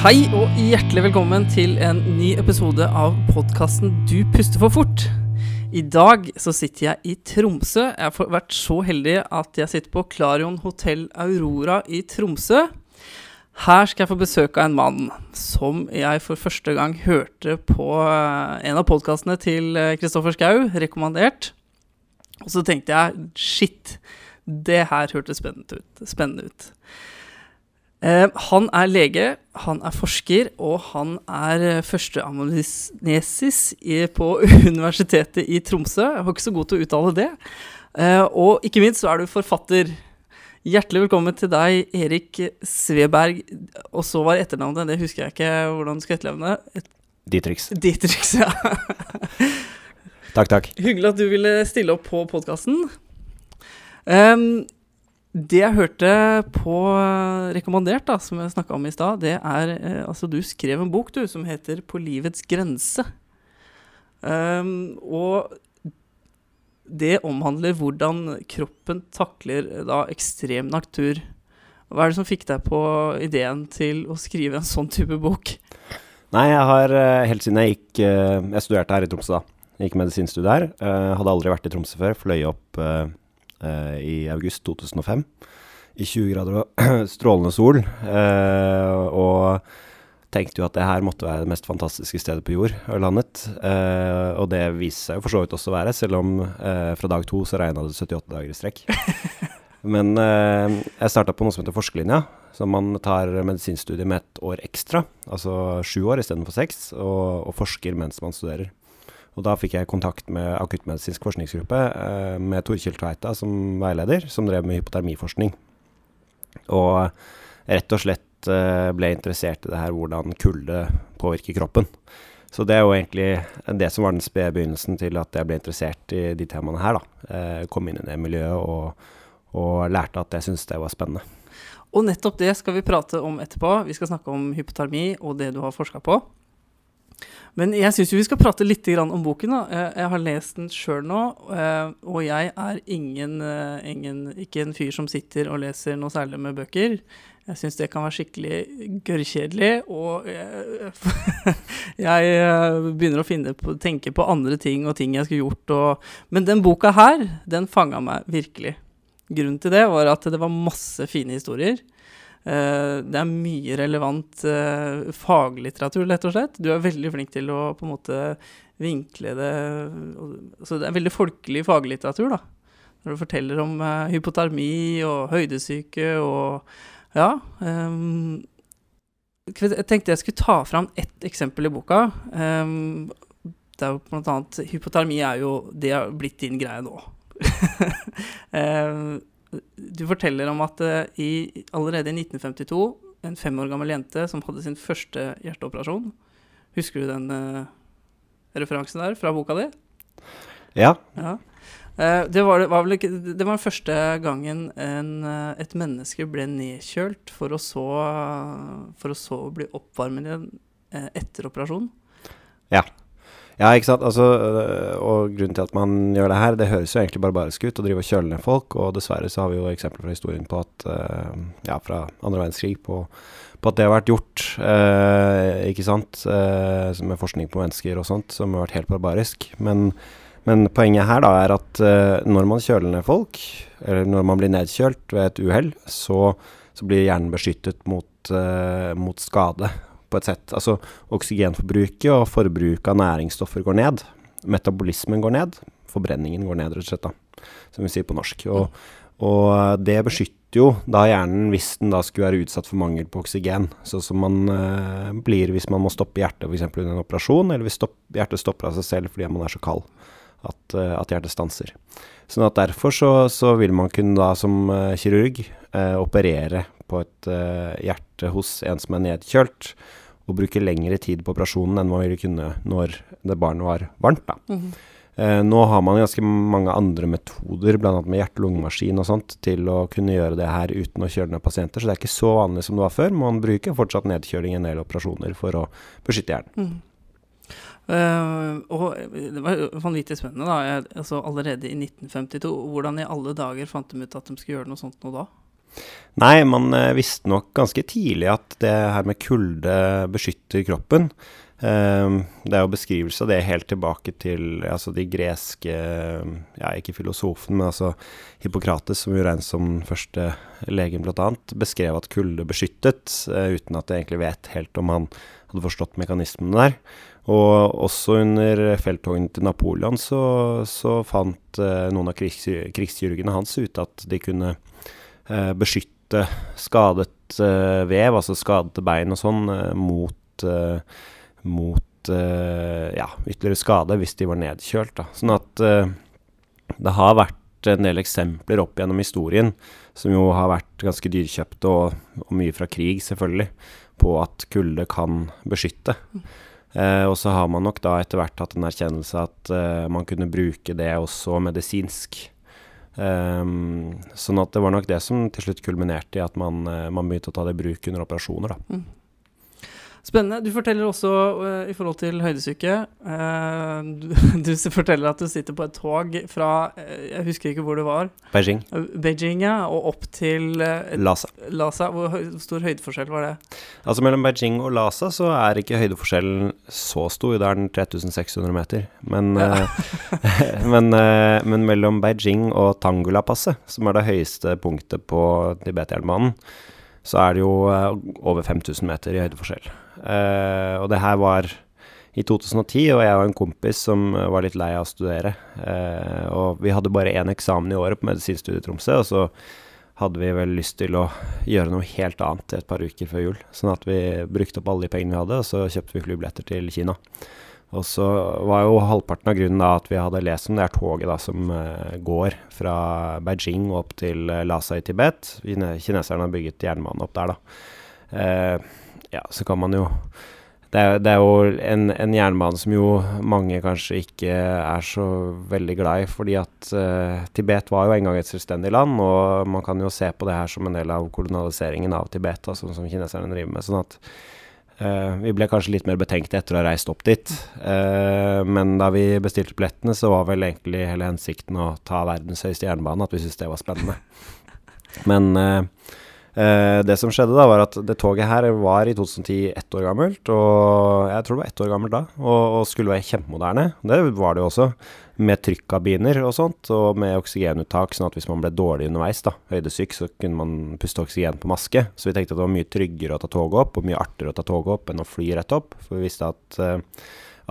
Hei og hjertelig velkommen til en ny episode av podkasten Du puster for fort. I dag så sitter jeg i Tromsø. Jeg har vært så heldig at jeg sitter på Klarion hotell Aurora i Tromsø. Her skal jeg få besøk av en mann som jeg for første gang hørte på eh, en av podkastene til Kristoffer Schou, rekommandert. Og så tenkte jeg shit, det her hørtes spennende ut. Spennende ut. Uh, han er lege, han er forsker, og han er uh, førsteamanuensis på Universitetet i Tromsø. Jeg var ikke så god til å uttale det. Uh, og ikke minst så er du forfatter. Hjertelig velkommen til deg, Erik Sveberg. Og så var etternavnet, det husker jeg ikke hvordan du skal etterlevne. Et Dietrix. Dietrich, ja. takk, takk. Hyggelig at du ville stille opp på podkasten. Um, det jeg hørte på eh, rekommandert, da, som jeg snakka om i stad, det er eh, Altså, du skrev en bok, du, som heter 'På livets grense'. Um, og det omhandler hvordan kroppen takler eh, da ekstrem natur. Hva er det som fikk deg på ideen til å skrive en sånn type bok? Nei, jeg har helt siden jeg gikk Jeg studerte her i Tromsø, da. Jeg gikk medisinstudiet her. Hadde aldri vært i Tromsø før. Fløy opp i august 2005. I 20 grader og strålende sol. Eh, og tenkte jo at det her måtte være det mest fantastiske stedet på jord og landet. Eh, og det viser seg jo for så vidt også å være, selv om eh, fra dag to så regna det 78 dager i strekk. Men eh, jeg starta på noe som heter forskerlinja, så man tar medisinstudiet med et år ekstra. Altså sju år istedenfor seks, og, og forsker mens man studerer. Og da fikk jeg kontakt med akuttmedisinsk forskningsgruppe eh, med Torkjell Tveita som veileder, som drev med hypotermiforskning. Og rett og slett eh, ble interessert i det her hvordan kulde påvirker kroppen. Så det er jo egentlig det som var den spede begynnelsen til at jeg ble interessert i de temaene her. da. Eh, kom inn i det miljøet og, og lærte at jeg syntes det var spennende. Og nettopp det skal vi prate om etterpå. Vi skal snakke om hypotermi og det du har forska på. Men jeg syns vi skal prate litt om boken. da. Jeg har lest den sjøl nå, eh, og jeg er ingen, eh, ingen, ikke en fyr som sitter og leser noe særlig med bøker. Jeg syns det kan være skikkelig gørrkjedelig, og jeg, jeg, eh, begynner å på, tenke på andre ting og ting jeg skulle gjort. Og, men den boka her, den fanga meg virkelig. Grunnen til det var at det var masse fine historier. Uh, det er mye relevant uh, faglitteratur, rett og slett. Du er veldig flink til å på en måte vinkle det Så det er veldig folkelig faglitteratur, da. Når du forteller om uh, hypotermi og høydesyke og Ja. Jeg tenkte jeg skulle ta fram ett eksempel i boka. Det er jo blant annet Hypotermi er jo Det har blitt din greie nå. du forteller om at uh, i, allerede i 1952, en fem år gammel jente som hadde sin første hjerteoperasjon Husker du den uh, referansen der fra boka di? Ja. ja. Uh, det, var, var vel ikke, det var den første gangen en, et menneske ble nedkjølt for å så, for å så bli oppvarmet igjen etter operasjonen. Ja. Ja, ikke sant. Altså, øh, og grunnen til at man gjør det her, det høres jo egentlig barbarisk ut å drive og kjøle ned folk, og dessverre så har vi jo eksempler fra historien på at øh, Ja, fra andre verdenskrig på, på, at det har vært gjort, eh, ikke sant, med forskning på mennesker og sånt, som har vært helt barbarisk. Men, men poenget her da er at uh, når man kjøler ned folk, eller når man blir nedkjølt ved et uhell, så, så, blir hjernen beskyttet mot, mot skade på et sett. Altså oksygenforbruket og forbruket av næringsstoffer går ned. Metabolismen går ned. Forbrenningen går ned, rett og slett, da, som vi sier på norsk. Og, og det beskytter jo da hjernen hvis den da skulle være utsatt for mangel på oksygen. Sånn som man eh, blir hvis man må stoppe hjertet f.eks. under en operasjon, eller hvis stopp, hjertet stopper av seg selv fordi man er så kald at, uh, at hjertet stanser. Sånn at derfor så, så, vil man kunne da som kirurg kirurg operere på et hjerte hos en som er nedkjølt, å bruke lengre tid på operasjonen enn man ville kunne når det barnet var varmt. Da. Mm -hmm. eh, nå har man ganske mange andre metoder, bl.a. med hjerte-lungemaskin og sånt, til å kunne gjøre det her uten å kjøle ned pasienter, så det er ikke så vanlig som det var før. Man bruker fortsatt nedkjøling i en del operasjoner for å beskytte hjernen. Mm. Uh, og det var vanvittig spennende, da. Jeg, altså, allerede i 1952. Hvordan i alle dager fant de ut at de skulle gjøre noe sånt nå da? Nei, man eh, visste nok ganske tidlig at det her med kulde beskytter kroppen. Eh, det er jo beskrivelse av det helt tilbake til altså de greske Ja, ikke filosofen, men altså Hippokrates, som jo regnes som første legen, annet, beskrev at kulde beskyttet, eh, uten at jeg egentlig vet helt om han hadde forstått mekanismene der. Og også under felttogene til Napoleon så, så fant eh, noen av krigs, krigskirurgene hans ut at de kunne beskytte skadet eh, vev, altså skadede bein og sånn, eh, mot, eh, mot eh, ja, ytterligere skade hvis de var nedkjølt. Da. Sånn at det har vært en del eksempler opp gjennom historien som jo har vært ganske dyrkjøpte, og, og mye fra krig, selvfølgelig, på at kulde kan beskytte. Eh, og så har man nok da etter hvert hatt en erkjennelse at eh, man kunne bruke det også medisinsk. Um, sånn at det var nok det som til slutt kulminerte i at man, eh, man begynte å ta det i bruk under operasjoner. da. Mm. Spennende. Du forteller også uh, i forhold til høydesyke uh, du, du, forteller at du sitter på et tog fra uh, Jeg husker ikke hvor det var. Beijing. Beijing, ja. Og opp til Lhasa. Lhasa. Hvor høy, stor høydeforskjell var det? Altså Mellom Beijing og Lhasa så er ikke høydeforskjellen så stor. Det er den 3600 meter. Men, ja. men, men, mellom Beijing og Tangula-passet, som er det høyeste punktet på Tibet-jernbanen, så er det jo over 5000 meter i høydeforskjell. Uh, og det her var i 2010, og jeg og en kompis som var litt lei av å studere. Og vi hadde bare én eksamen i året på medisinstudiet i Tromsø, og så hadde vi vel lyst til å gjøre noe helt annet et par uker før jul. Sånn at vi brukte opp alle de pengene vi hadde, og så kjøpte vi flybilletter til Kina. Og så var jo halvparten av grunnen da at vi hadde lest om det er toget da som uh, går fra Beijing opp til Lhasa i Tibet. Kineserne har bygget jernbane opp der, da ja, så kan man jo det er, det er, jo en, en, jernbane som jo mange kanskje ikke er så veldig glad i, fordi at uh, Tibet var jo en gang et selvstendig land, og man kan jo se på det her som en del av kolonialiseringen av Tibet, altså, som kineserne driver med. sånn at vi ble kanskje litt mer betenkte etter å ha reist opp dit. Uh, men da vi bestilte billettene, så var vel egentlig hele hensikten å ta verdens høyeste jernbane, at vi syntes det var spennende. Men Uh, det som skjedde da, var at det toget her var i 2010 ett år gammelt. Og jeg tror det var ett år gammelt da, og, og skulle være kjempemoderne. Det var det jo også. Med trykkabiner og sånt, og med oksygenuttak, sånn at hvis man ble dårlig underveis, da, høydesyk, så kunne man puste oksygen på maske. Så vi tenkte at det var mye tryggere å ta toget opp, og mye artigere å ta toget opp enn å fly rett opp. For vi visste at uh,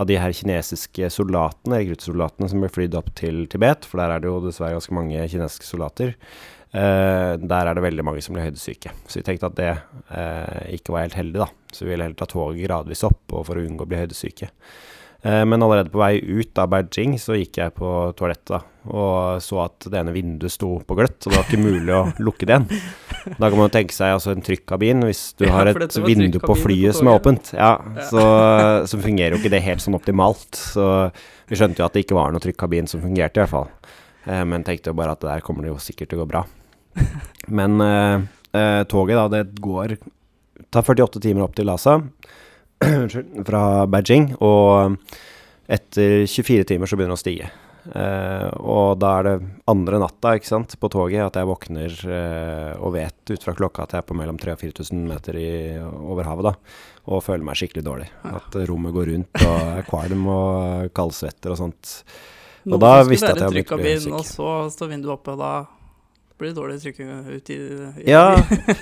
av de her kinesiske soldatene, rekruttsoldatene som ble flydd opp til Tibet, for der er det jo dessverre ganske mange kinesiske soldater, Uh, der er det veldig mange som blir høydesyke. Så vi tenkte at det uh, ikke var helt heldig, da. Så vi ville heller ta toget gradvis opp for å unngå å bli høydesyke. Uh, men allerede på vei ut av Beijing så gikk jeg på toalettet og så at det ene vinduet sto på gløtt, så det var ikke mulig å lukke det igjen. Da kan man tenke seg altså en trykkabin hvis du ja, har et vindu på flyet på som er åpent. Ja, ja. Så, så, fungerer jo ikke det helt sånn optimalt. Så vi skjønte jo at det ikke var noe trykkabin som fungerte, i hvert fall. Men tenkte jo bare at det der kommer det jo sikkert til å gå bra. Men eh, eh, toget, da, det går tar 48 timer opp til Lhasa fra Beijing, og etter 24 timer så begynner det å stige. Uh, og da er det andre natta ikke sant, på toget at jeg våkner uh, og vet ut fra klokka at jeg er på mellom 3000 og 4000 meter i, over havet, da, og føler meg skikkelig dårlig. At rommet går rundt og er kvalm og kaldsvetter og sånt. Og Nå da visste jeg at jeg hadde blitt syk. Og så står vinduet oppe, og da blir det dårlig trykk ut i, i Ja,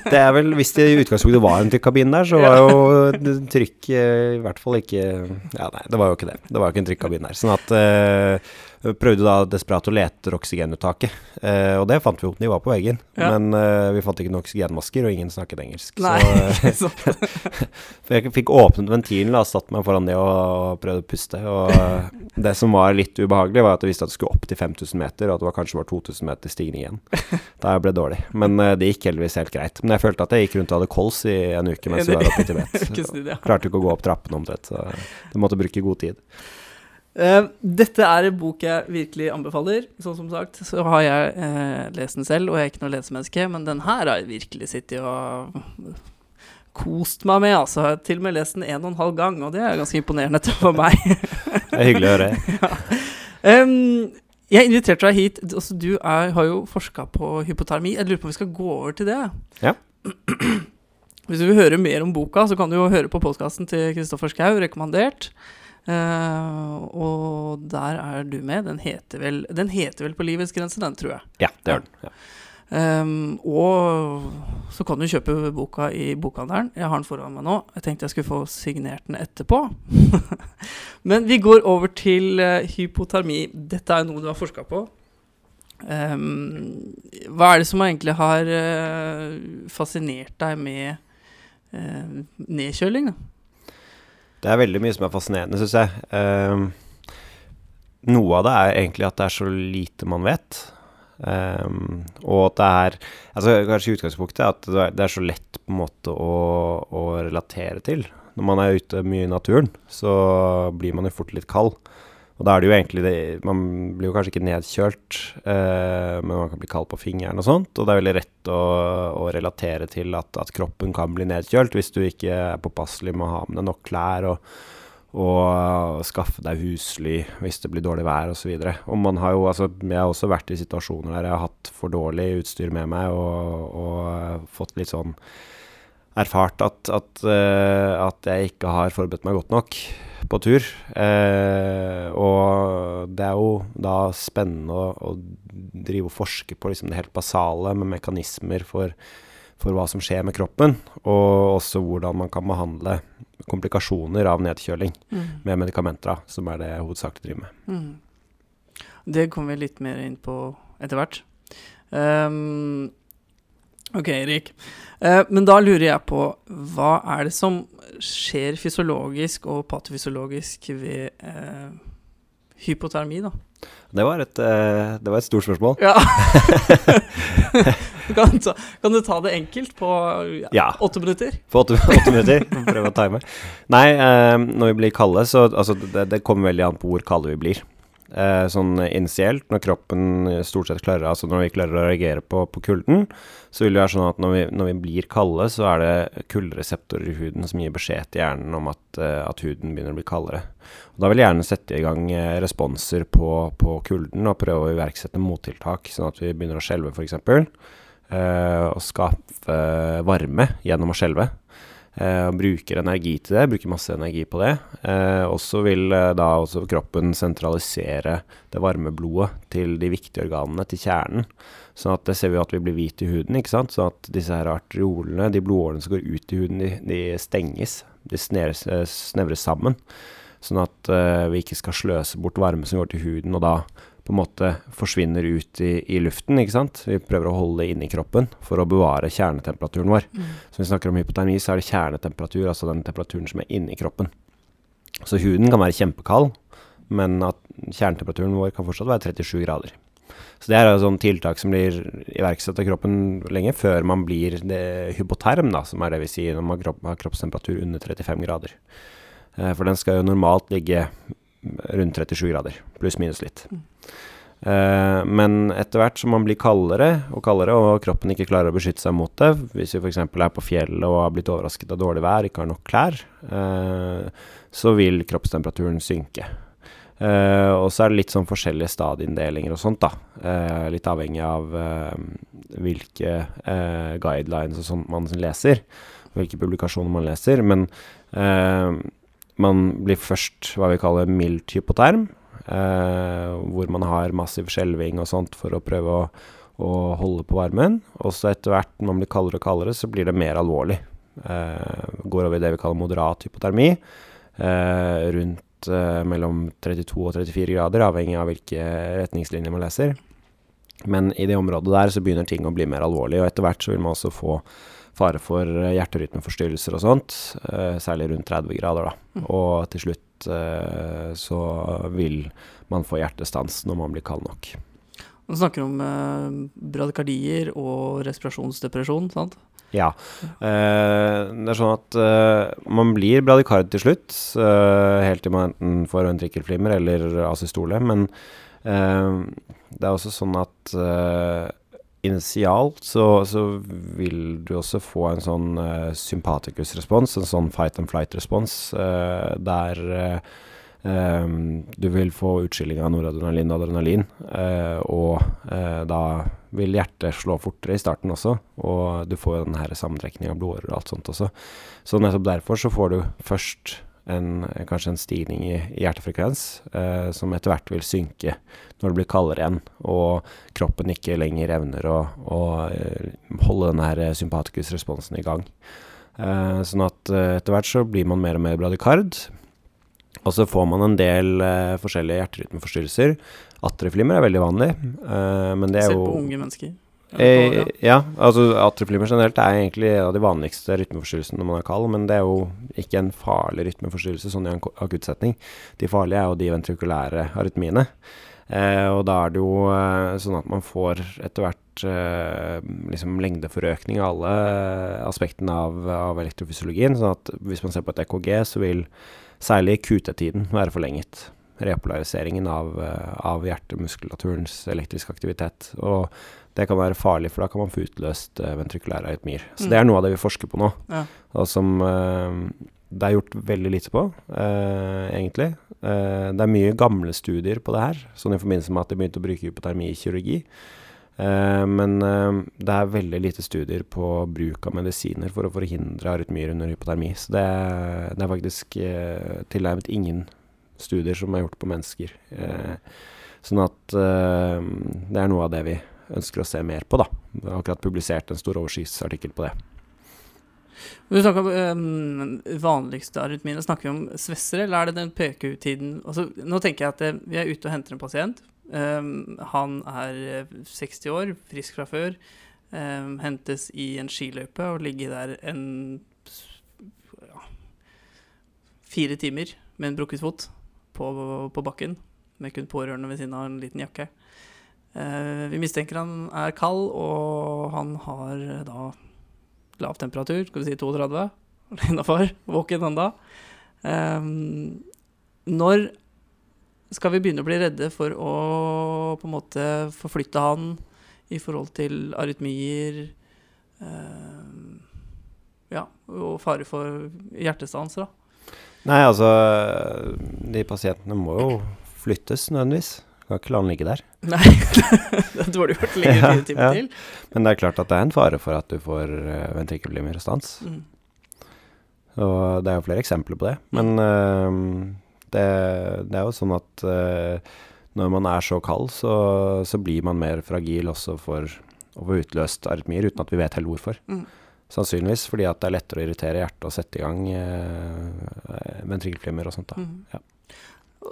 det er vel Hvis det i utgangspunktet var en trykkabin der, så var jo trykk i hvert fall ikke Ja, nei, det var jo ikke det. Det var jo ikke en trykkabin der. Sånn at uh, prøvde da desperat å lete oksygenuttaket, uh, og det fant vi opp, De var på veggen. Ja. Men uh, vi fant ikke noen oksygenmasker, og ingen snakket engelsk. Nei, så jeg fikk åpnet ventilen og satt meg foran det og, prøvde å puste. Og det som var litt ubehagelig, var at jeg visste at det skulle opp til 5000 meter, og at det var kanskje var 2000 meter stigning igjen. Da jeg ble dårlig. Men det gikk heldigvis helt greit. Men jeg følte at jeg gikk rundt og hadde kols i en uke mens vi var oppe i Tibet. Klarte ikke å gå opp trappene omtrent, så du måtte bruke god tid. Uh, dette er en bok jeg virkelig anbefaler. Sånn som sagt så har jeg uh, lest den selv, og jeg er ikke noe lesemenneske, men den her har jeg virkelig sittet og kost meg med. Altså. Jeg har til og med lest den en og en halv gang, og det er ganske imponerende for meg. det er hyggelig å høre. ja. um, Jeg inviterte deg hit. Altså, du er, har jo forska på hypotermi. Jeg lurer på om vi skal gå over til det. Ja. Hvis du vil høre mer om boka, så kan du jo høre på podkasten til Kristoffer Schou, rekommandert. Uh, og der er du med. Den heter, vel, den heter vel 'På livets grense', den, tror jeg. Ja, det gjør den. Ja. Um, og så kan du kjøpe boka i bokhandelen. Jeg har den foran meg nå. Jeg tenkte jeg skulle få signert den etterpå. Men vi går over til uh, hypotermi. Dette er noe du har forska på. Um, hva er det som egentlig har uh, fascinert deg med nedkjøling? Da? Det er veldig mye som er fascinerende, syns jeg. Um, noe av det er egentlig at det er så lite man vet. Um, og at det er altså Kanskje utgangspunktet er at det er så lett på en måte å, å, relatere til. Når man er ute mye i naturen, så blir man jo fort litt kald. Og da er det jo egentlig det, Man blir jo kanskje ikke nedkjølt, eh, men man kan bli kald på fingeren og sånt. Og det er veldig rett å, å relatere til at, at, kroppen kan bli nedkjølt hvis du ikke er påpasselig med å ha med deg nok klær. og og skaffe deg husly hvis det blir dårlig vær osv. Og, og man har jo, altså, jeg har også vært i situasjoner der jeg har hatt for dårlig utstyr med meg og, og fått litt sånn erfart at, at, uh, at, jeg ikke har forberedt meg godt nok på tur. Eh, og det er jo da spennende å, å drive og forske på liksom det helt basale med mekanismer for, for hva som skjer med kroppen, og også hvordan man kan behandle komplikasjoner av nedkjøling mm. med medikamenter, som er det jeg hovedsakelig driver med. Mm. Det kommer vi litt mer inn på etter hvert. Um, ok, Erik. Uh, men da lurer jeg på hva er det som skjer fysiologisk og patofysiologisk ved uh, hypotermi, da? Det var et, uh, det var et stort spørsmål. Ja. kan, ta, kan, du ta det enkelt på ja. åtte minutter? På åtte, åtte minutter. Prøve å time. Nei, eh, når vi blir kalde, så altså, det, det, kommer veldig an på hvor kalde vi blir. Eh, sånn initielt, når kroppen stort sett klarer Altså når vi klarer å reagere på, på kulden, så vil det være sånn at når vi, når vi, blir kalde, så er det kuldereseptorer i huden som gir beskjed til hjernen om at, uh, at huden begynner å bli kaldere. Og da vil hjernen sette i gang uh, responser på, på, kulden og prøve å iverksette mottiltak, sånn at vi begynner å skjelve f.eks og eh, varme gjennom å skjelve. Uh, bruker energi til det, bruker masse energi på det. Uh, og så vil uh, da også kroppen sentralisere det varme blodet til de viktige organene, til kjernen. Sånn at det ser vi at vi blir hvite i huden. ikke sant? Sånn at disse her arteriolene, de blodårene som går ut i huden, de, de stenges. De snevres, snevres sammen. Sånn at vi ikke skal sløse bort varme som går til huden, og da på en måte forsvinner ut i, i, luften. ikke sant? Vi prøver å holde det inni kroppen for å bevare kjernetemperaturen vår. Mm. Så når vi snakker om hypotermi, så er det kjernetemperatur, altså den temperaturen som er inni kroppen. Så huden kan være kjempekald, men at kjernetemperaturen vår kan fortsatt være 37 grader. Så det er et sånt tiltak som blir iverksatt av kroppen lenge før man blir hypoterm, da, som er det vi sier når man har kroppstemperatur under 35 grader. Eh, for den skal jo normalt ligge rundt 37 grader, pluss minus litt. Uh, men etter hvert som man blir kaldere og kaldere, og kroppen ikke klarer å beskytte seg mot det, hvis vi f.eks. er på fjellet og har blitt overrasket av dårlig vær, ikke har nok klær, uh, så vil kroppstemperaturen synke. Uh, og så er det litt sånn forskjellige stadieinndelinger og sånt, da. litt avhengig av hvilke guidelines og sånt man leser, hvilke publikasjoner man leser. Men man blir først hva vi kaller mildt hypoterm, eh, hvor man har massiv skjelving og sånt for å prøve å, å holde på varmen. Og så etter hvert når man blir kaldere og kaldere, så blir det mer alvorlig. Eh, går over i det vi kaller moderat hypotermi, eh, rundt eh, mellom 32 og 34 grader, avhengig av hvilke retningslinjer man leser. Men i det området der så begynner ting å bli mer alvorlig, og etter hvert så vil man også få fare for eh, hjerterytmeforstyrrelser og sånt, eh, særlig rundt 30 grader. da. Mm. Og til slutt eh, så vil man få hjertestans når man blir kald nok. Du snakker om bradykardier og respirasjonsdepresjon, sant? Ja. Det er sånn at man blir bradykard til slutt, helt til man enten får ventrikkelflimmer eller asystole. Men det er også sånn at initialt så, så, vil du også få en sånn uh, sympaticus-respons, en sånn fight and flight-respons, uh, der uh, Um, du vil få utskilling av noradrenalin og adrenalin, og da vil hjertet slå fortere i starten også, og du får jo den her sammentrekning av blodårer og alt sånt også. Så nettopp derfor så får du først en, kanskje en stigning i, i hjertefrekvens, eh, som etter hvert vil synke når det blir kaldere igjen, og kroppen ikke lenger evner å, å holde den her sympatikus-responsen i gang. sånn at etter hvert så blir man mer og mer bradikard. og så får man en del eh, forskjellige hjerterytmeforstyrrelser. Atreflimmer er veldig vanlig, men det er jo Selv på unge mennesker. Eh, ja, altså atreflimmer generelt er egentlig en av de vanligste rytmeforstyrrelsene når man er kald, men det er jo ikke en farlig rytmeforstyrrelse sånn i en akuttsetning. De farlige er jo de ventrikulære arytmiene. Eh, og da er det jo eh, sånn at man får etter hvert eh, liksom lengdeforøkning av alle aspektene av, av elektrofysiologien. sånn at hvis man ser på et EKG, så vil særlig QT-tiden være forlenget. Repolariseringen av, eh, av hjertemuskulaturens elektriske aktivitet. Og det kan være farlig, for da kan man få utløst uh, ventrikulære arytmier. Så mm. det er noe av det vi forsker på nå, ja. og som uh, det er gjort veldig lite på, uh, egentlig. det er mye gamle studier på det her, sånn i forbindelse med at de begynte å bruke hypotermi i kirurgi. men det er veldig lite studier på bruk av medisiner for å forhindre arytmier under hypotermi. Så det, det er faktisk tilnærmet ingen studier som er gjort på mennesker. sånn at det er noe av det vi ønsker å se mer på. da. Jeg har akkurat publisert en stor overskysartikkel på det. Du snakker om um, vanligste arytmiene. Snakker vi om svessere, eller er det den PQ-tiden altså, Nå tenker jeg at det, vi er ute og henter en pasient. Um, han er 60 år, frisk fra før. Um, hentes i en skiløype og ligger der en ja, fire timer med en brukket fot på, på bakken. Med kun pårørende ved siden av en liten jakke. Eh, vi mistenker han er kald, og han har da lav temperatur, skal vi si 32, innafor, våken ennå. Um, når skal vi begynne å bli redde for å på en måte forflytte han i forhold til arytmier um, ja, og fare for hjertestans, da? Nei, altså De pasientene må jo flyttes nødvendigvis. Kan ikke la den ligge der. Nei, det burde du gjort lenge ja, ja. til. Men det er klart at det er en fare for at du får uh, stans. Mm. Og det er jo flere eksempler på det. Men uh, det, det, er jo sånn at uh, når man er så kald, så, så, blir man mer fragil også for å få utløst arytmier, uten at vi vet helt hvorfor. Mm. Sannsynligvis fordi at det er lettere å irritere hjertet og sette i gang uh, ventrikkelflimmer og sånt. da. Mm. Ja.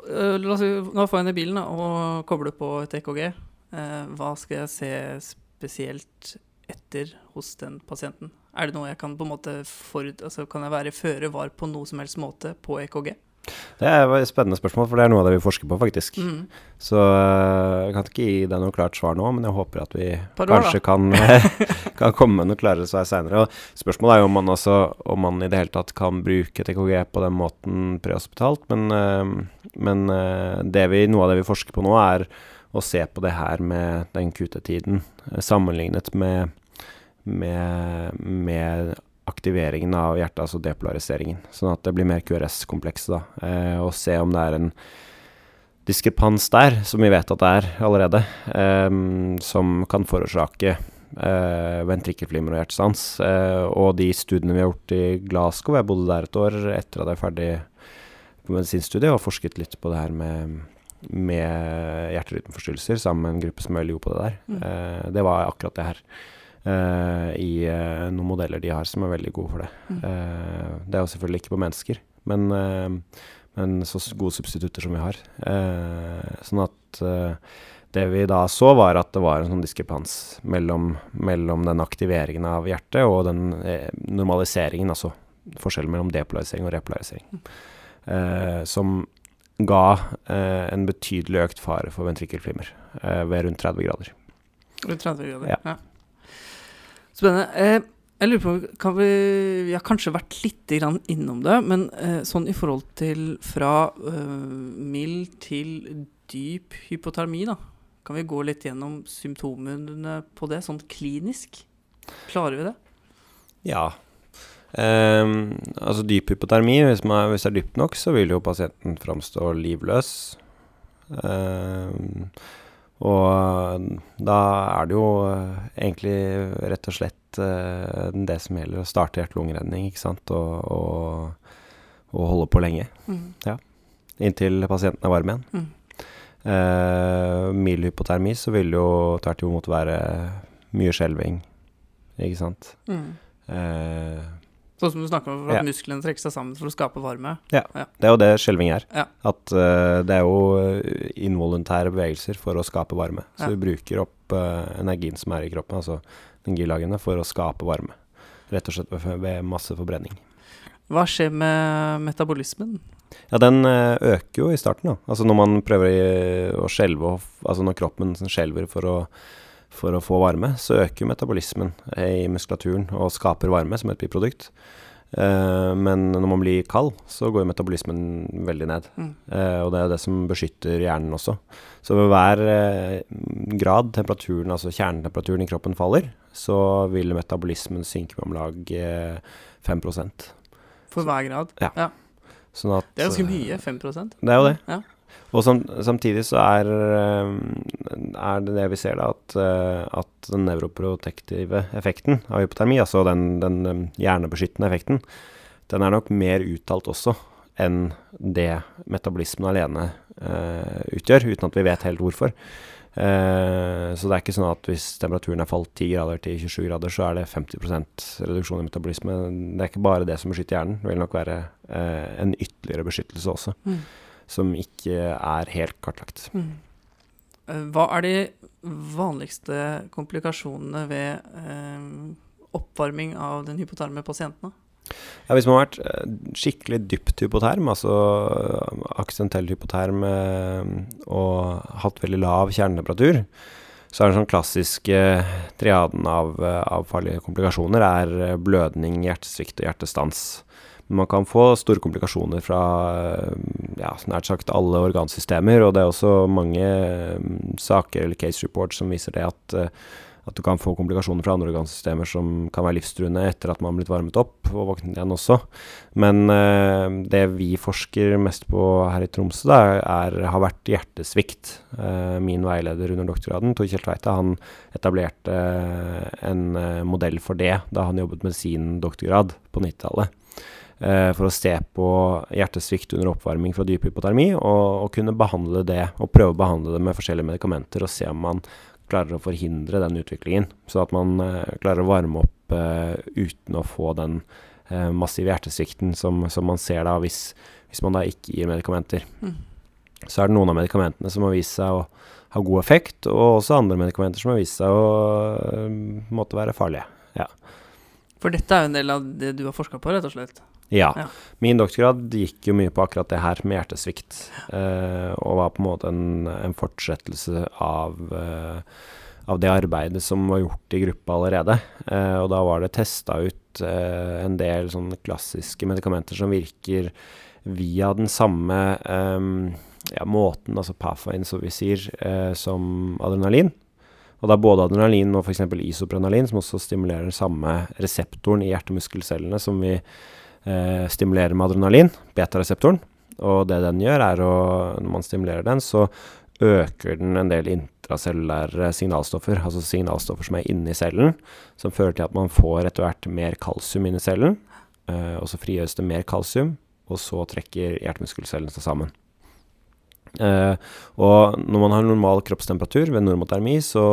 Eh, la oss, nå får jeg ned bilen og kobler på et EKG. Eh, hva skal jeg se spesielt etter hos den pasienten? Er det noe jeg kan på en måte for, altså Kan jeg være føre var på noe som helst måte på EKG? Det er et spennende spørsmål, for det er noe av det vi forsker på, faktisk. Mm. Så eh, jeg kan ikke gi deg noe klart svar nå, men jeg håper at vi Par kanskje kan, kan, komme med noe klarere svar seinere. Spørsmålet er jo om man, også, om man, i det hele tatt kan bruke TKG på den måten prehospitalt. Men, eh, men eh, det vi, noe av det vi forsker på nå, er å se på det her med den QT-tiden sammenlignet med, med, med aktiveringen av hjertet, altså depolariseringen. Sånn at det blir mer QRS-komplekset, da. Eh, og se om det er en diskrepans der, som vi vet at det er allerede, eh, som kan forårsake eh, ventrikkelflimmer og hjertestans. Eh, og de studiene vi har gjort i Glasgow, jeg bodde der et år etter at jeg er ferdig på medisinstudiet og forsket litt på det her med med hjerterytmeforstyrrelser sammen med en gruppe som er veldig god på det der. Mm. Eh, det var akkurat det her. Uh, i uh, noen modeller de har som er veldig gode for det. Mm. Uh, det er jo selvfølgelig ikke på mennesker, men, men så gode substitutter som vi har. sånn at det vi da så, var at det var en sånn diskrepans mellom, mellom den aktiveringen av hjertet og den normaliseringen, altså forskjellen mellom depolarisering og repolarisering, mm. som ga en betydelig økt fare for ventrikkelflimmer ved rundt 30 grader. Rundt 30 grader, ja. ja. Spennende. Eh, jeg lurer på, kan vi, vi har kanskje vært litt innom det, men eh, sånn i forhold til fra eh, mild til dyp hypotermi, da. Kan vi gå litt gjennom symptomene på det, sånn klinisk? Klarer vi det? Ja. Um, altså dyp hypotermi, hvis, hvis det er dypt nok, så vil jo pasienten framstå livløs. Ehm, og da er det jo eh, egentlig rett og slett eh, det som gjelder å starte hjerte-lungeredning, ikke sant, og, og, og holde på lenge. Mm. Inntil pasienten er varm igjen. Mm. Eh, mild hypotermi så vil jo tvert imot være mye skjelving, ikke sant. Mm. Eh, Sånn som du snakker om, at Ja. musklene trekker seg sammen for å skape varme. Ja, det er jo det skjelving er. Ja. At uh, det er jo eh, involuntære bevegelser for å skape varme. Så Ja. vi bruker opp uh, energien som er i kroppen, altså energilagene, for å skape varme. Rett og slett ved, masse forbrenning. Hva skjer med metabolismen? Ja, den øker jo i starten, da. Altså når man prøver å skjelve, altså når kroppen skjelver for å, for å få varme, så øker metabolismen i muskulaturen og skaper varme som et biprodukt. Eh, men når man blir kald, så går metabolismen veldig ned. Mm. Eh, og det er det som beskytter hjernen også. Så ved hver eh, grad temperaturen, altså kjernetemperaturen i kroppen faller, så vil metabolismen synke med om lag eh, 5 For hver grad? Sånn at Det er ganske mye. 5 Det er jo det. Ja. Og som, samtidig så er, eh, er det det vi ser, da, at, eh, at den nevroprotektive effekten av hypotermi, altså den, den eh, hjernebeskyttende effekten, den er nok mer uttalt også enn det metabolismen alene uh, utgjør, uten at vi vet helt hvorfor. Uh, så det er ikke sånn at hvis temperaturen er falt 10 grader til 27 grader, så er det 50% reduksjon i metabolisme. Det er ikke bare det som beskytter hjernen, det vil nok være uh, en ytterligere beskyttelse også Mm. Som ikke er helt kartlagt. Mm. Eh, Hva er de vanligste komplikasjonene ved eh, oppvarming av den hypoterme pasientene? Ja, hvis man har vært eh, skikkelig dypt hypoterm, altså aksentell hypoterm eh, og hatt veldig lav kjernetemperatur, så er den sånn klassiske triaden av, eh, av farlige komplikasjoner er eh, blødning, hjertesvikt og hjertestans. Man kan få store komplikasjoner fra eh, ja, nært sagt alle organsystemer, og det er også mange eh, saker eller case reports som viser det at eh, at du kan få komplikasjoner fra andre organsystemer som kan være livstruende etter at man har blitt varmet opp og våknet igjen også. Men det vi forsker mest på her i Tromsø, da, er, har vært hjertesvikt. Min veileder under doktorgraden, Tor Kjell Tveite, han etablerte en modell for det da han jobbet med sin doktorgrad på 90-tallet. Eh, for å se på hjertesvikt under oppvarming fra dyp hypotermi, og, og kunne behandle det, og prøve å behandle det med forskjellige medikamenter, og se om man klarer å forhindre den utviklingen. Så at man eh, klarer å varme opp uh, uten å få den uh, massive hjertesvikten som, som man ser da hvis, hvis man da ikke gir medikamenter. Mm. Så er det noen av medikamentene som har vist seg å ha god effekt, og også andre medikamenter som har vist seg å uh, måtte være farlige. For dette er jo en del av det du har forska på, rett og slett. Ja. Ja. Min doktorgrad gikk jo mye på akkurat det her med hjertesvikt, eh, og var på en måte en, en fortsettelse av, eh, av det arbeidet som var gjort i gruppa allerede. Eh, og da var det testa ut eh, en del sånne klassiske medikamenter som virker via den samme eh, ja, måten, altså PAFAIN, som vi sier, eh, som adrenalin. Og er både adrenalin og f.eks. isoprenalin, som også stimulerer den samme reseptoren i hjertemuskelcellene som vi eh, stimulerer med adrenalin, beta-reseptoren. Og det den gjør, er å Når man stimulerer den, så øker den en del intracellulære signalstoffer, altså signalstoffer som er inni cellen, som fører til at man får etter hvert mer kalsium inni cellen. Eh, og så frigjøres det mer kalsium, og så trekker hjertemuskelcellene seg sammen. Uh, og når man har normal kroppstemperatur ved normotermi, så,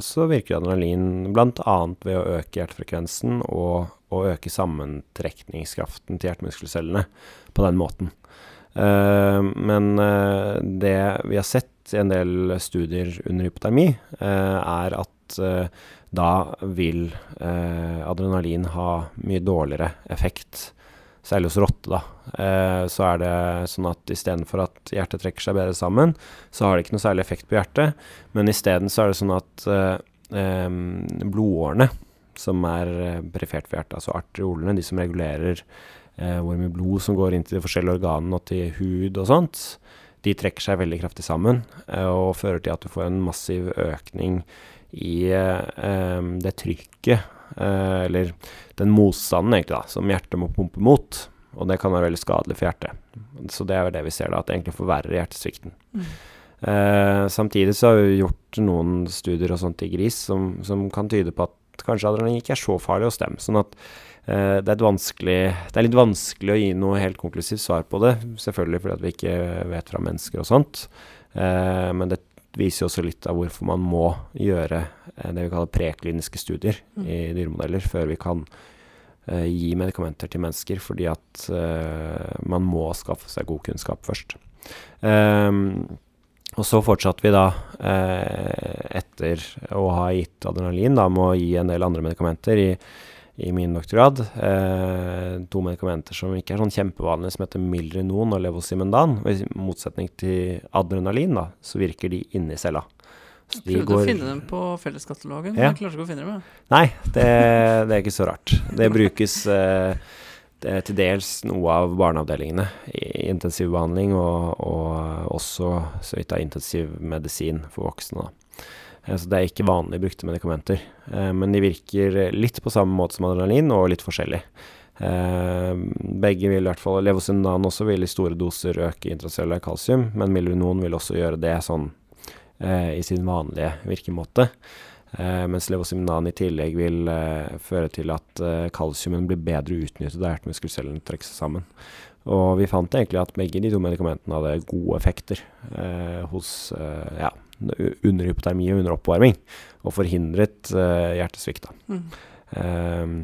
så virker adrenalin bl.a. ved å øke hjertefrekvensen og, og øke sammentrekningskraften til hjertemuskelcellene på den måten. Uh, men uh, det vi har sett i en del studier under hypotermi, uh, er at da vil adrenalin ha mye dårligere effekt. Særlig hos rotte, da. Så er det sånn at istedenfor at hjertet trekker seg bedre sammen, så har det ikke noe særlig effekt på hjertet. Men isteden så er det sånn at blodårene, som er eh, perifert ved hjertet, altså arteriolene, de som regulerer eh, hvor mye blod som går inn til de forskjellige organene og til hud og sånt, de trekker seg veldig kraftig sammen eh, og fører til at du får en massiv økning i eh, det trykket eh, eller den motstanden egentlig da, som hjertet må pumpe mot. Og det kan være veldig skadelig for hjertet. Så det er jo det vi ser, da, at det egentlig forverrer hjertesvikten. Mm. Eh, samtidig så har vi gjort noen studier og sånt i gris som, som kan tyde på at kanskje adrenalin ikke er så farlig hos dem. Sånn at uh, det, er det er litt vanskelig å gi noe helt konklusivt svar på det. Selvfølgelig fordi vi ikke vet fra mennesker og sånt. Uh, men det viser jo også litt av hvorfor man må gjøre eh, det vi kaller prekliniske studier mm. i dyremodeller før vi kan gi medikamenter til mennesker, fordi at man må skaffe seg god kunnskap først. Um, og så fortsatte vi da, eh, etter å ha gitt adrenalin, da, med å gi en del andre medikamenter i, i min doktorgrad. Eh, to medikamenter som ikke er sånn kjempevanlige, som heter Milrinon og Levosimendan. Og I motsetning til adrenalin, da, så virker de inni cella. Så de Prøvde å finne dem på felleskatalogen, men ja. jeg klarte ikke å finne dem. Ja. Nei, det, det, er ikke så rart. Det brukes Eh, til dels noe av barneavdelingene i intensivbehandling, og, og også så vidt av intensivmedisin for voksne. Da. Eh, så det er ikke vanlig brukte medikamenter. Eh, men de virker litt på samme måte som adrenalin, og litt forskjellig. Begge vil i hvert fall Levosundan også vil i store doser øke intracellulær kalsium, men Milunon vil også gjøre det sånn i sin vanlige virkemåte. Eh, mens levosiminan i tillegg vil eh, føre til at eh, kalsiumen blir bedre utnyttet da hjertemuskelcellene trekker seg sammen. Og vi fant egentlig at begge de to medikamentene hadde gode effekter eh, hos eh, ja, under hypotermi og under oppvarming, og forhindret eh, hjertesvikt. Mm. Ehm,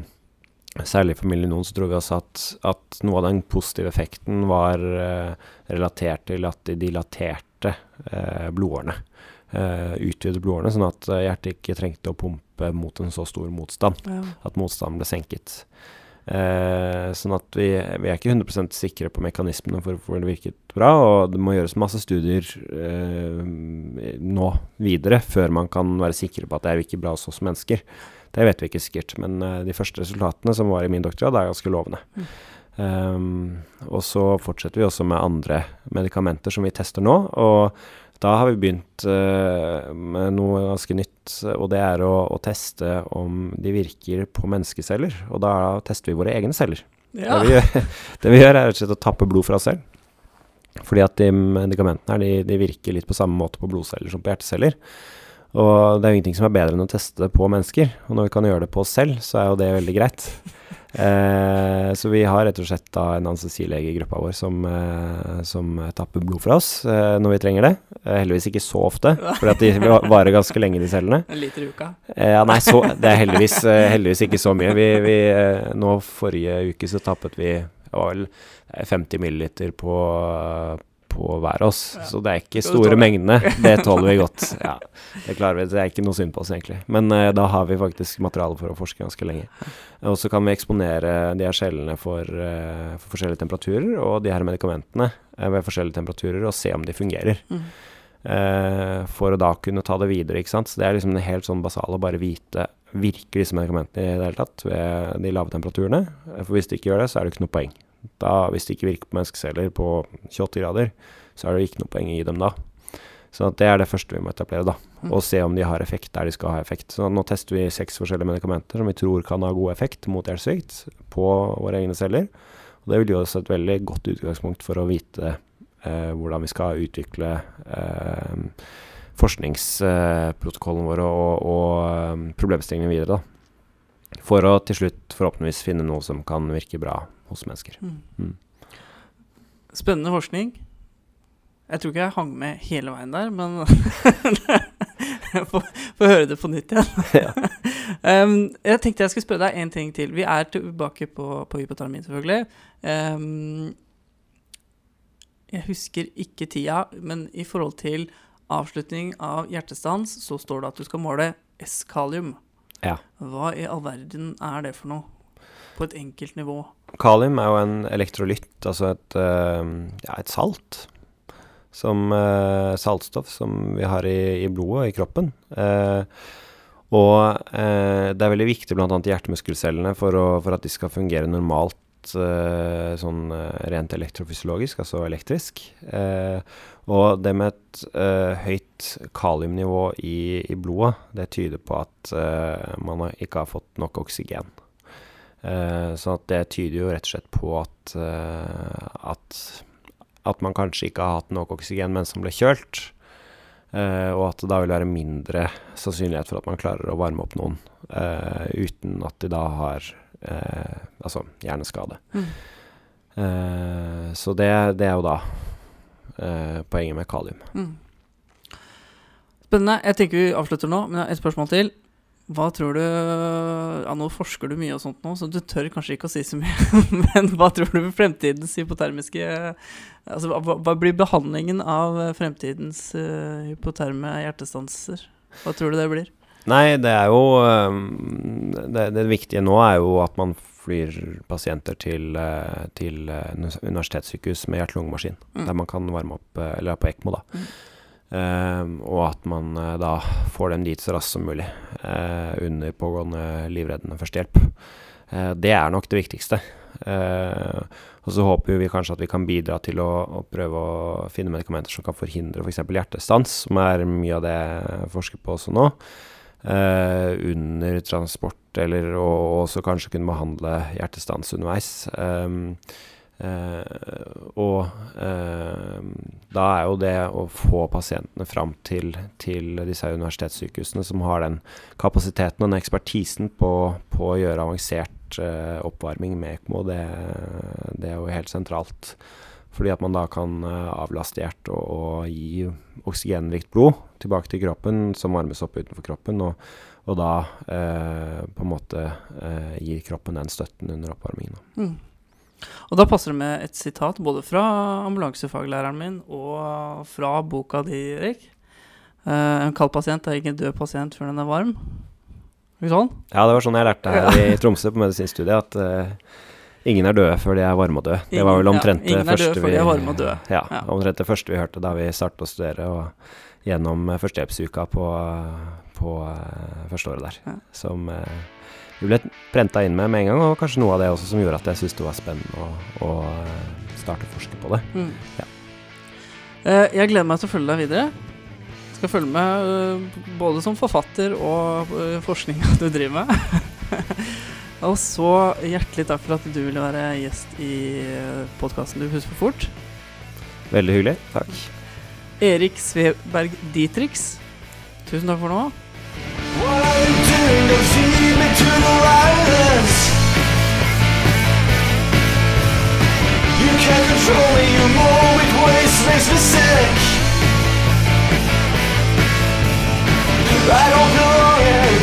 særlig for Milinon så tror vi også at, at, noe av den positive effekten var relatert til at de dilaterte blodårene utvide blodårene, sånn at uh, hjertet ikke trengte å pumpe mot en så stor motstand. Ja. At motstanden ble senket. Eh, sånn at vi, vi, er ikke 100% sikre på mekanismene for hvorfor det virket bra, og det må gjøres masse studier eh, nå videre før man kan være sikre på at det er ikke bra hos oss mennesker. Det vet vi ikke sikkert, men eh, de første resultatene som var i min doktorgrad, er ganske lovende. Mm. Um, og så fortsetter vi også med andre medikamenter som vi tester nå. og da har vi begynt uh, med noe ganske nytt, og det er å, å, teste om de virker på menneskeceller. Og da tester vi våre egne celler. Ja. Det, vi gjør, det, vi gjør, er rett og slett å tappe blod fra oss selv. Fordi at de medikamentene her, de, de virker litt på samme måte på blodceller som på hjerteceller. Og det er jo ingenting som er bedre enn å teste det på mennesker. Og når vi kan gjøre det på oss selv, så er jo det veldig greit. Eh, så vi har rett og slett da en anestesilege i gruppa vår som, eh, som tapper blod fra oss eh, når vi trenger det. Eh, heldigvis ikke så ofte, for de varer ganske lenge, de cellene. En liter i uka? Eh, ja, nei, så, det er heldigvis, eh, heldigvis, ikke så mye. Vi, vi, nå forrige uke så tappet vi det var vel 50 milliliter på, på hver av oss. Ja. Så det er ikke store mengdene. Det tåler vi godt. Ja, det klarer vi. Det er ikke noe synd på oss, egentlig. Men uh, da har vi faktisk materiale for å forske ganske lenge. Og så kan vi eksponere de her cellene for, uh, for, forskjellige temperaturer, og de her medikamentene uh, ved forskjellige temperaturer, og se om de fungerer. Mm. for å da kunne ta det videre, ikke sant. Så det er liksom det helt sånn basale, å bare vite virker disse medikamentene i det hele tatt ved de lave temperaturene. For hvis de ikke gjør det, så er det ikke noe poeng. Da, hvis det ikke virker på menneskeceller på 28 grader, så er det ikke noe poeng i dem da. Så det er det første vi må etablere, da. Mm. Og se om de har effekt der de skal ha effekt. Så nå tester vi seks forskjellige medikamenter som vi tror kan ha god effekt mot hjertesvikt på våre egne celler. Og det vil gi oss et veldig godt utgangspunkt for å vite eh, hvordan vi skal utvikle eh, forskningsprotokollen vår og, og um, problemstillingene videre, da. For å til slutt forhåpentligvis finne noe som kan virke bra hos mennesker. Mm. Mm. Spennende forskning. Jeg tror ikke jeg hang med hele veien der, men jeg får, får, høre det på nytt igjen. um, jeg tenkte jeg skulle spørre deg en ting til. Vi er tilbake på, på hypotermin, selvfølgelig. Um, jeg husker ikke tida, men i forhold til avslutning av hjertestans, så står det at du skal måle S-kalium. Ja. Hva i all verden er det for noe? På et enkelt nivå. Kalium er jo en elektrolytt, altså et, uh, ja, et salt. Som uh, saltstoff som vi har i, i blodet og i kroppen. Uh, og det er veldig viktig bl.a. i hjertemuskelcellene for, å, for, at de skal fungere normalt eh, sånn, eh, rent elektrofysiologisk, altså elektrisk. Eh, og det med et høyt kaliumnivå i, i, blodet, det tyder på at man ikke har fått nok oksygen. så det tyder jo rett og slett på at, at, at man kanskje ikke har hatt nok oksygen mens man ble kjølt. og at det da vil være mindre sannsynlighet for at man klarer å varme opp noen uten at de da har eh, altså hjerneskade. Mm. Eh, så det, det, er jo da eh, poenget med kalium. Mm. Spennende. Jeg tenker vi avslutter nå, men jeg har et spørsmål til. Hva tror du Ja, nå forsker du mye og sånt nå, så du tør kanskje ikke å si så mye. Men hva tror du fremtidens hypotermiske Altså, hva, hva blir behandlingen av fremtidens uh, hypoterme hjertestanser? Hva tror du det blir? Nei, det er jo ehm, det, det, viktige nå er jo at man flyr pasienter til, eh, til eh, universitetssykehus med hjerte-lungemaskin, mm. der man kan varme opp Eller Eller på ECMO, da. Mm. Uh, og at man uh, da får dem dit så raskt som mulig uh, under pågående livreddende førstehjelp. det er nok det viktigste. og så håper vi kanskje at vi kan bidra til å, å prøve å finne medikamenter som kan forhindre f.eks. For hjertestans, som er mye av det jeg forsker på også nå. Uh, under transport, eller og også kanskje kunne behandle hjertestans underveis. Um, uh, og uh, da er jo det å få pasientene fram til, til, disse universitetssykehusene som har den kapasiteten og den ekspertisen på, på å gjøre avansert oppvarming med ECMO, det, det er jo helt sentralt. Fordi at man da kan avlaste hjertet og, og gi oksygenrikt blod tilbake til kroppen, som varmes opp utenfor kroppen, og, og da eh, på en måte eh, gir kroppen den støtten under oppvarmingen. Mm. Og da passer det med et sitat både fra ambulansefaglæreren min og fra boka di, Erik. Eh, en kald pasient er ikke en død pasient før den er varm. Ikke sånn? Ja, det var sånn jeg lærte her i Tromsø på medisinstudiet, at uh, ingen er døde før de er varme og døde. Det var vel omtrent ja, det første vi ja, omtrent det første vi hørte da vi startet å studere. og gjennom eh, førstehjelpsuka på, på uh, første året der. Ja. Som uh, vi ble prenta inn med med en gang, og kanskje noe av det også som gjorde at jeg syntes det var spennende å, å starte å forske på det. Mm. Ja. Jeg gleder meg til å følge deg videre. Jeg skal følge med både som forfatter og forskninga du driver med. og så hjertelig takk for at du ville være gjest i podkasten Du husker for fort. Veldig hyggelig. Takk. Erik Sveberg Dietrix. Tusen takk for nå. I don't feel